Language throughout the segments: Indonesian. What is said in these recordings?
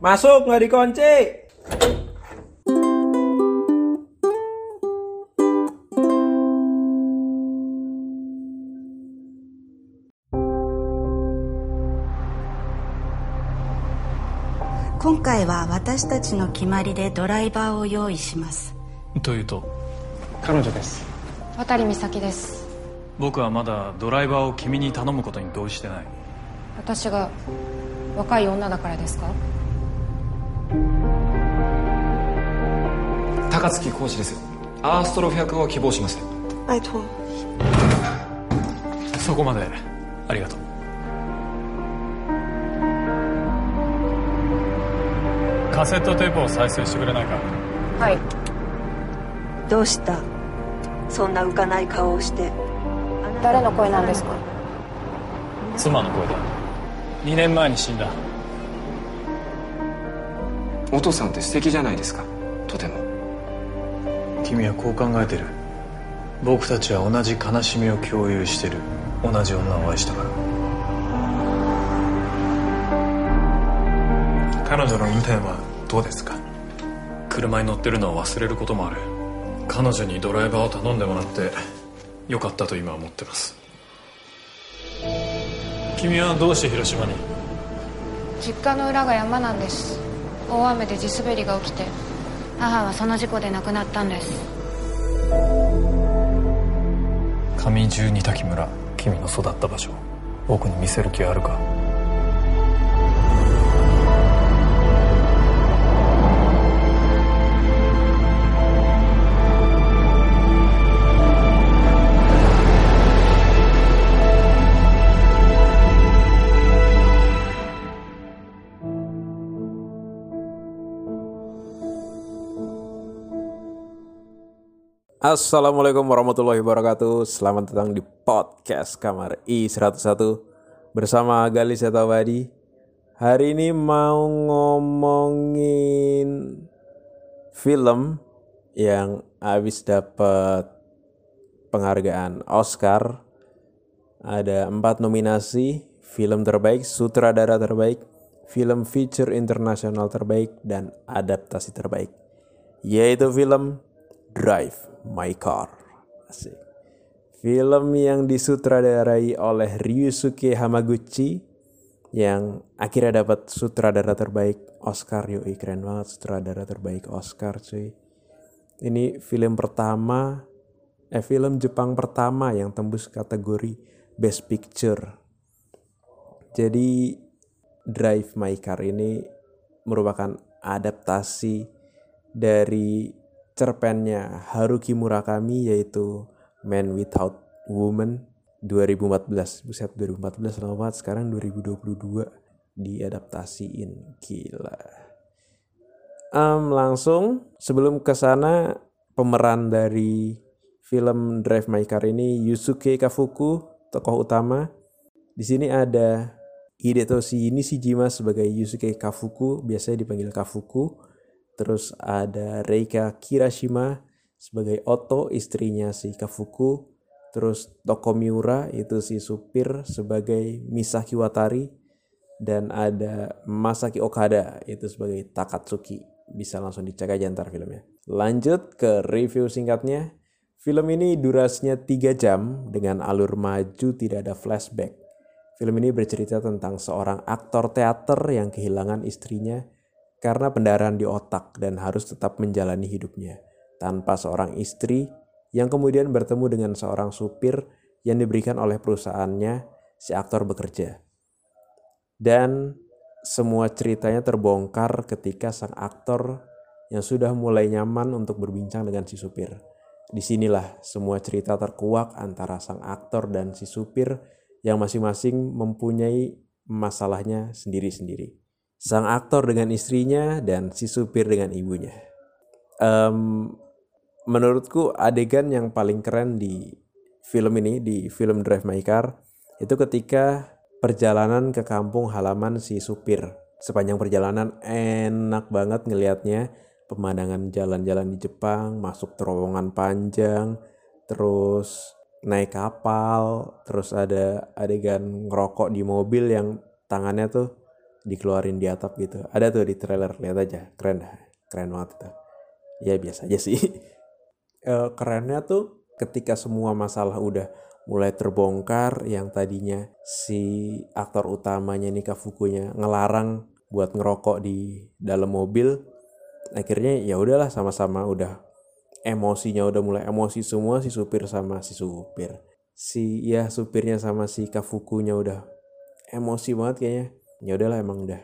Masuk nggak dikunci. “今回は私たちの決まりでドライバーを用意します。というと？彼女です。渡美咲です。僕はまだドライバーを君に頼むことに同意してない。私が若い女だからですか？高槻講師ですアーストロフ役を希望します。拜托，そこまでありがとう。カセットテープを再生してくれないか？はい。どうした？そんな浮かない顔をして。誰の声なんですか？妻の声だ。2年前に死んだ。お父さんって素敵じゃないですか君はこう考えてる。僕たちは同じ悲しみを共有してる。同じ女を愛したから。彼女の運転はどうですか？車に乗ってるのを忘れることもある。彼女にドライバーを頼んでもらってよかったと今は思ってます。君はどうして広島に？実家の裏が山なんです。大雨で地滑りが起きて母はその事故で亡くなったんです。上十二滝村君の育った場所僕に見せる気はあるか？Assalamualaikum warahmatullahi wabarakatuh. Selamat datang di podcast Kamar I101 bersama Gali Setawadi. Hari ini mau ngomongin film yang habis dapat penghargaan Oscar. Ada empat nominasi, film terbaik, sutradara terbaik, film feature internasional terbaik, dan adaptasi terbaik. Yaitu film Drive My Car. Asik. Film yang disutradarai oleh Ryusuke Hamaguchi yang akhirnya dapat sutradara terbaik Oscar. Yoi keren banget sutradara terbaik Oscar cuy. Ini film pertama eh film Jepang pertama yang tembus kategori Best Picture. Jadi Drive My Car ini merupakan adaptasi dari cerpennya Haruki Murakami yaitu Man Without Woman 2014 buset 2014 lama banget. Sekarang 2022 diadaptasiin. Gila. Um, langsung sebelum ke sana pemeran dari film Drive My Car ini Yusuke Kafuku tokoh utama. Di sini ada Hidetoshi Nishijima sebagai Yusuke Kafuku biasanya dipanggil Kafuku Terus ada Reika Kirashima sebagai Oto istrinya si Kafuku. Terus Toko Miura itu si supir sebagai Misaki Watari. Dan ada Masaki Okada itu sebagai Takatsuki. Bisa langsung dicek aja ntar filmnya. Lanjut ke review singkatnya. Film ini durasinya 3 jam dengan alur maju tidak ada flashback. Film ini bercerita tentang seorang aktor teater yang kehilangan istrinya karena pendarahan di otak dan harus tetap menjalani hidupnya tanpa seorang istri yang kemudian bertemu dengan seorang supir yang diberikan oleh perusahaannya si aktor bekerja. Dan semua ceritanya terbongkar ketika sang aktor yang sudah mulai nyaman untuk berbincang dengan si supir. Di sinilah semua cerita terkuak antara sang aktor dan si supir yang masing-masing mempunyai masalahnya sendiri-sendiri sang aktor dengan istrinya dan si supir dengan ibunya. Um, menurutku adegan yang paling keren di film ini di film Drive My Car itu ketika perjalanan ke kampung halaman si supir. Sepanjang perjalanan enak banget ngelihatnya pemandangan jalan-jalan di Jepang, masuk terowongan panjang, terus naik kapal, terus ada adegan ngerokok di mobil yang tangannya tuh dikeluarin di atap gitu. Ada tuh di trailer lihat aja. Keren dah keren banget itu. Ya biasa aja sih. Eh, kerennya tuh ketika semua masalah udah mulai terbongkar yang tadinya si aktor utamanya nih Kafukunya ngelarang buat ngerokok di dalam mobil akhirnya ya udahlah sama-sama udah emosinya udah mulai emosi semua si supir sama si supir. Si ya supirnya sama si Kafukunya udah emosi banget kayaknya ya udahlah emang udah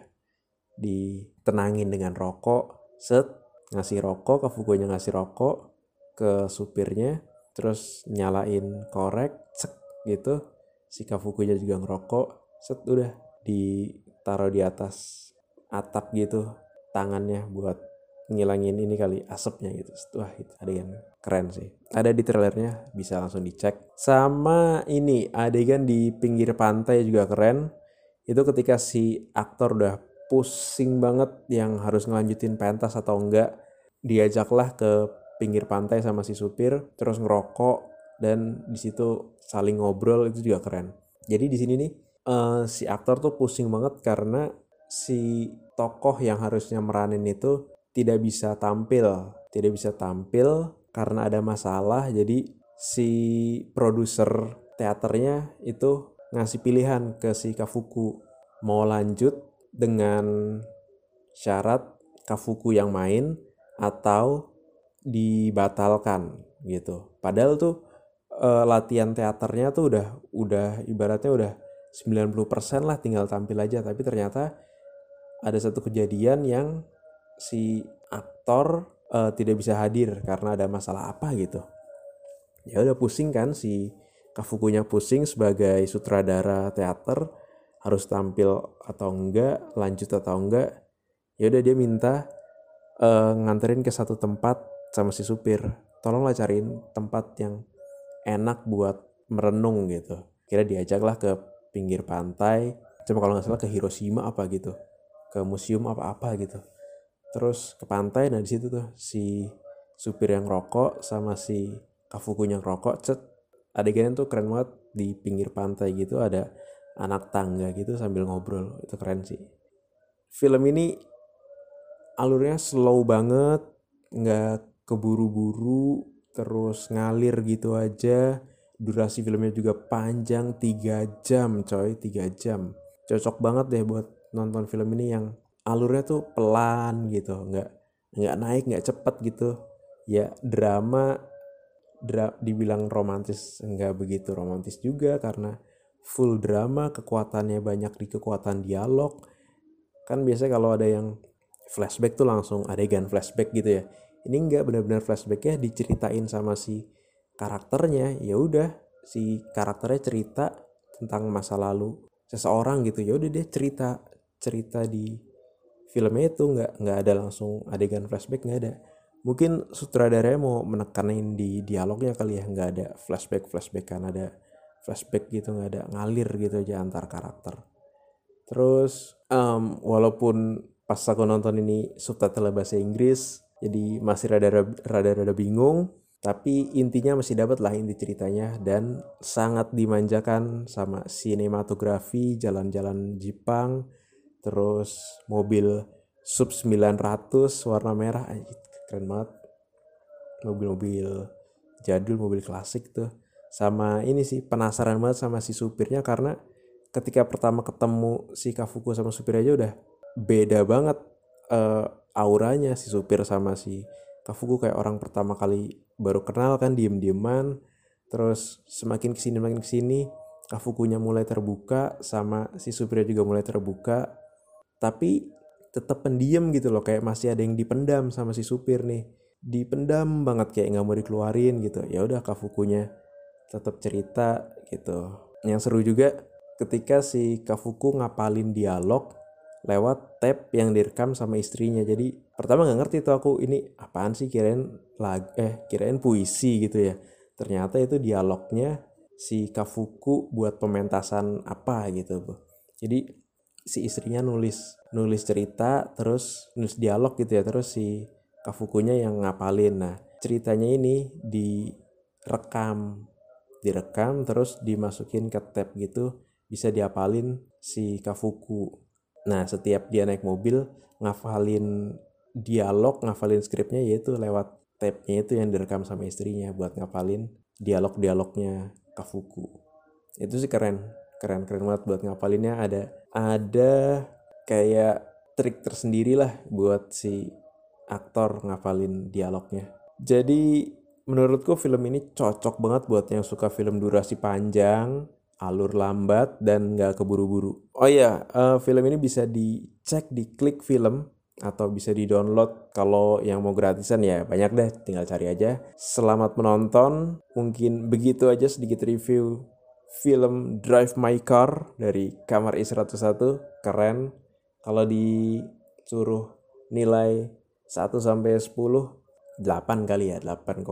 ditenangin dengan rokok set ngasih rokok Kafukunya ngasih rokok ke supirnya terus nyalain korek cek gitu. Si Kafukunya juga ngerokok set udah ditaruh di atas atap gitu tangannya buat ngilangin ini kali asapnya gitu. Wah itu adegan keren sih. Ada di trailernya bisa langsung dicek. Sama ini adegan di pinggir pantai juga keren itu ketika si aktor udah pusing banget yang harus ngelanjutin pentas atau enggak diajaklah ke pinggir pantai sama si supir terus ngerokok dan di situ saling ngobrol itu juga keren. Jadi di sini nih eh, si aktor tuh pusing banget karena si tokoh yang harusnya meranin itu tidak bisa tampil tidak bisa tampil karena ada masalah. Jadi si produser teaternya itu ngasih pilihan ke si Kafuku mau lanjut dengan syarat Kafuku yang main atau dibatalkan gitu. Padahal tuh eh, latihan teaternya tuh udah udah ibaratnya udah 90% lah tinggal tampil aja tapi ternyata ada satu kejadian yang si aktor eh, tidak bisa hadir karena ada masalah apa gitu. Ya udah pusing kan si Kafukunya pusing sebagai sutradara teater harus tampil atau enggak, lanjut atau enggak. Ya udah dia minta eh, nganterin ke satu tempat sama si supir. Tolonglah cariin tempat yang enak buat merenung gitu. Kira diajaklah ke pinggir pantai cuma kalau nggak salah ke Hiroshima apa gitu ke museum apa-apa gitu. Terus ke pantai nah di situ tuh si supir yang rokok sama si Kafukunya yang rokok cet adegannya tuh keren banget di pinggir pantai gitu ada anak tangga gitu sambil ngobrol itu keren sih. Film ini alurnya slow banget nggak keburu-buru terus ngalir gitu aja. Durasi filmnya juga panjang 3 jam coy 3 jam. Cocok banget deh buat nonton film ini yang alurnya tuh pelan gitu nggak nggak naik nggak cepet gitu. Ya drama dra dibilang romantis nggak begitu romantis juga karena full drama kekuatannya banyak di kekuatan dialog. Kan biasanya kalau ada yang flashback tuh langsung adegan flashback gitu ya. Ini enggak benar-benar flashbacknya diceritain sama si karakternya. Ya udah si karakternya cerita tentang masa lalu seseorang gitu. Ya udah dia cerita cerita di filmnya itu nggak nggak ada langsung adegan flashback nggak ada mungkin sutradaranya mau menekanin di dialognya kali ya nggak ada flashback flashback kan ada flashback gitu nggak ada ngalir gitu aja antar karakter. Terus um, walaupun pas aku nonton ini subtitle bahasa Inggris jadi masih rada-rada bingung tapi intinya masih dapat lah inti ceritanya dan sangat dimanjakan sama sinematografi jalan-jalan Jepang terus mobil sub 900 warna merah keren banget. Mobil-mobil jadul mobil klasik tuh. Sama ini sih penasaran banget sama si supirnya karena ketika pertama ketemu si Kafuku sama supir aja udah beda banget uh, auranya si supir sama si Kafuku. Kayak orang pertama kali baru kenal kan diem-dieman. Terus semakin ke sini makin ke sini Kafukunya mulai terbuka sama si supirnya juga mulai terbuka. Tapi tetap pendiam gitu loh kayak masih ada yang dipendam sama si supir nih. Dipendam banget kayak nggak mau dikeluarin gitu. Ya udah Kafukunya tetap cerita gitu. Yang seru juga ketika si Kafuku ngapalin dialog lewat tab yang direkam sama istrinya. Jadi pertama nggak ngerti tuh aku ini apaan sih kirain lag eh kirain puisi gitu ya. Ternyata itu dialognya si Kafuku buat pementasan apa gitu jadi si istrinya nulis nulis cerita terus nulis dialog gitu ya terus si Kafukunya yang ngapalin. Nah ceritanya ini direkam direkam terus dimasukin ke tab gitu bisa diapalin si Kafuku. Nah, setiap dia naik mobil, ngafalin dialog, ngafalin skripnya yaitu lewat tape-nya itu yang direkam sama istrinya buat ngafalin dialog-dialognya Kafuku. Itu sih keren, keren keren banget buat ngapalinnya. Ada ada kayak trik tersendiri lah buat si aktor ngafalin dialognya. Jadi menurutku film ini cocok banget buat yang suka film durasi panjang, alur lambat dan nggak keburu-buru. Oh iya, uh, film ini bisa dicek di klik film atau bisa di-download kalau yang mau gratisan ya. Banyak deh tinggal cari aja. Selamat menonton. Mungkin begitu aja sedikit review film Drive My Car dari Kamar I101 keren. Kalau disuruh nilai 1 sampai 10 8 kali ya 8,5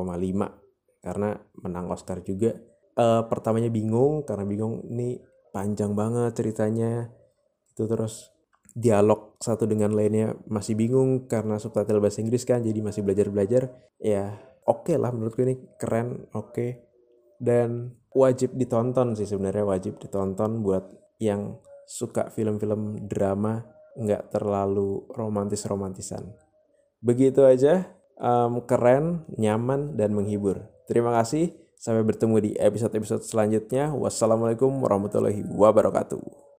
karena menang Oscar juga. Uh, pertamanya bingung karena bingung ini panjang banget ceritanya. Itu terus dialog satu dengan lainnya masih bingung karena subtitle bahasa Inggris kan jadi masih belajar-belajar. Ya oke okay lah menurutku ini keren oke. Okay. dan wajib ditonton sih sebenarnya wajib ditonton buat yang suka film-film drama nggak terlalu romantis-romantisan. Begitu aja um, keren nyaman dan menghibur. Terima kasih sampai bertemu di episode-episode selanjutnya. Wassalamualaikum warahmatullahi wabarakatuh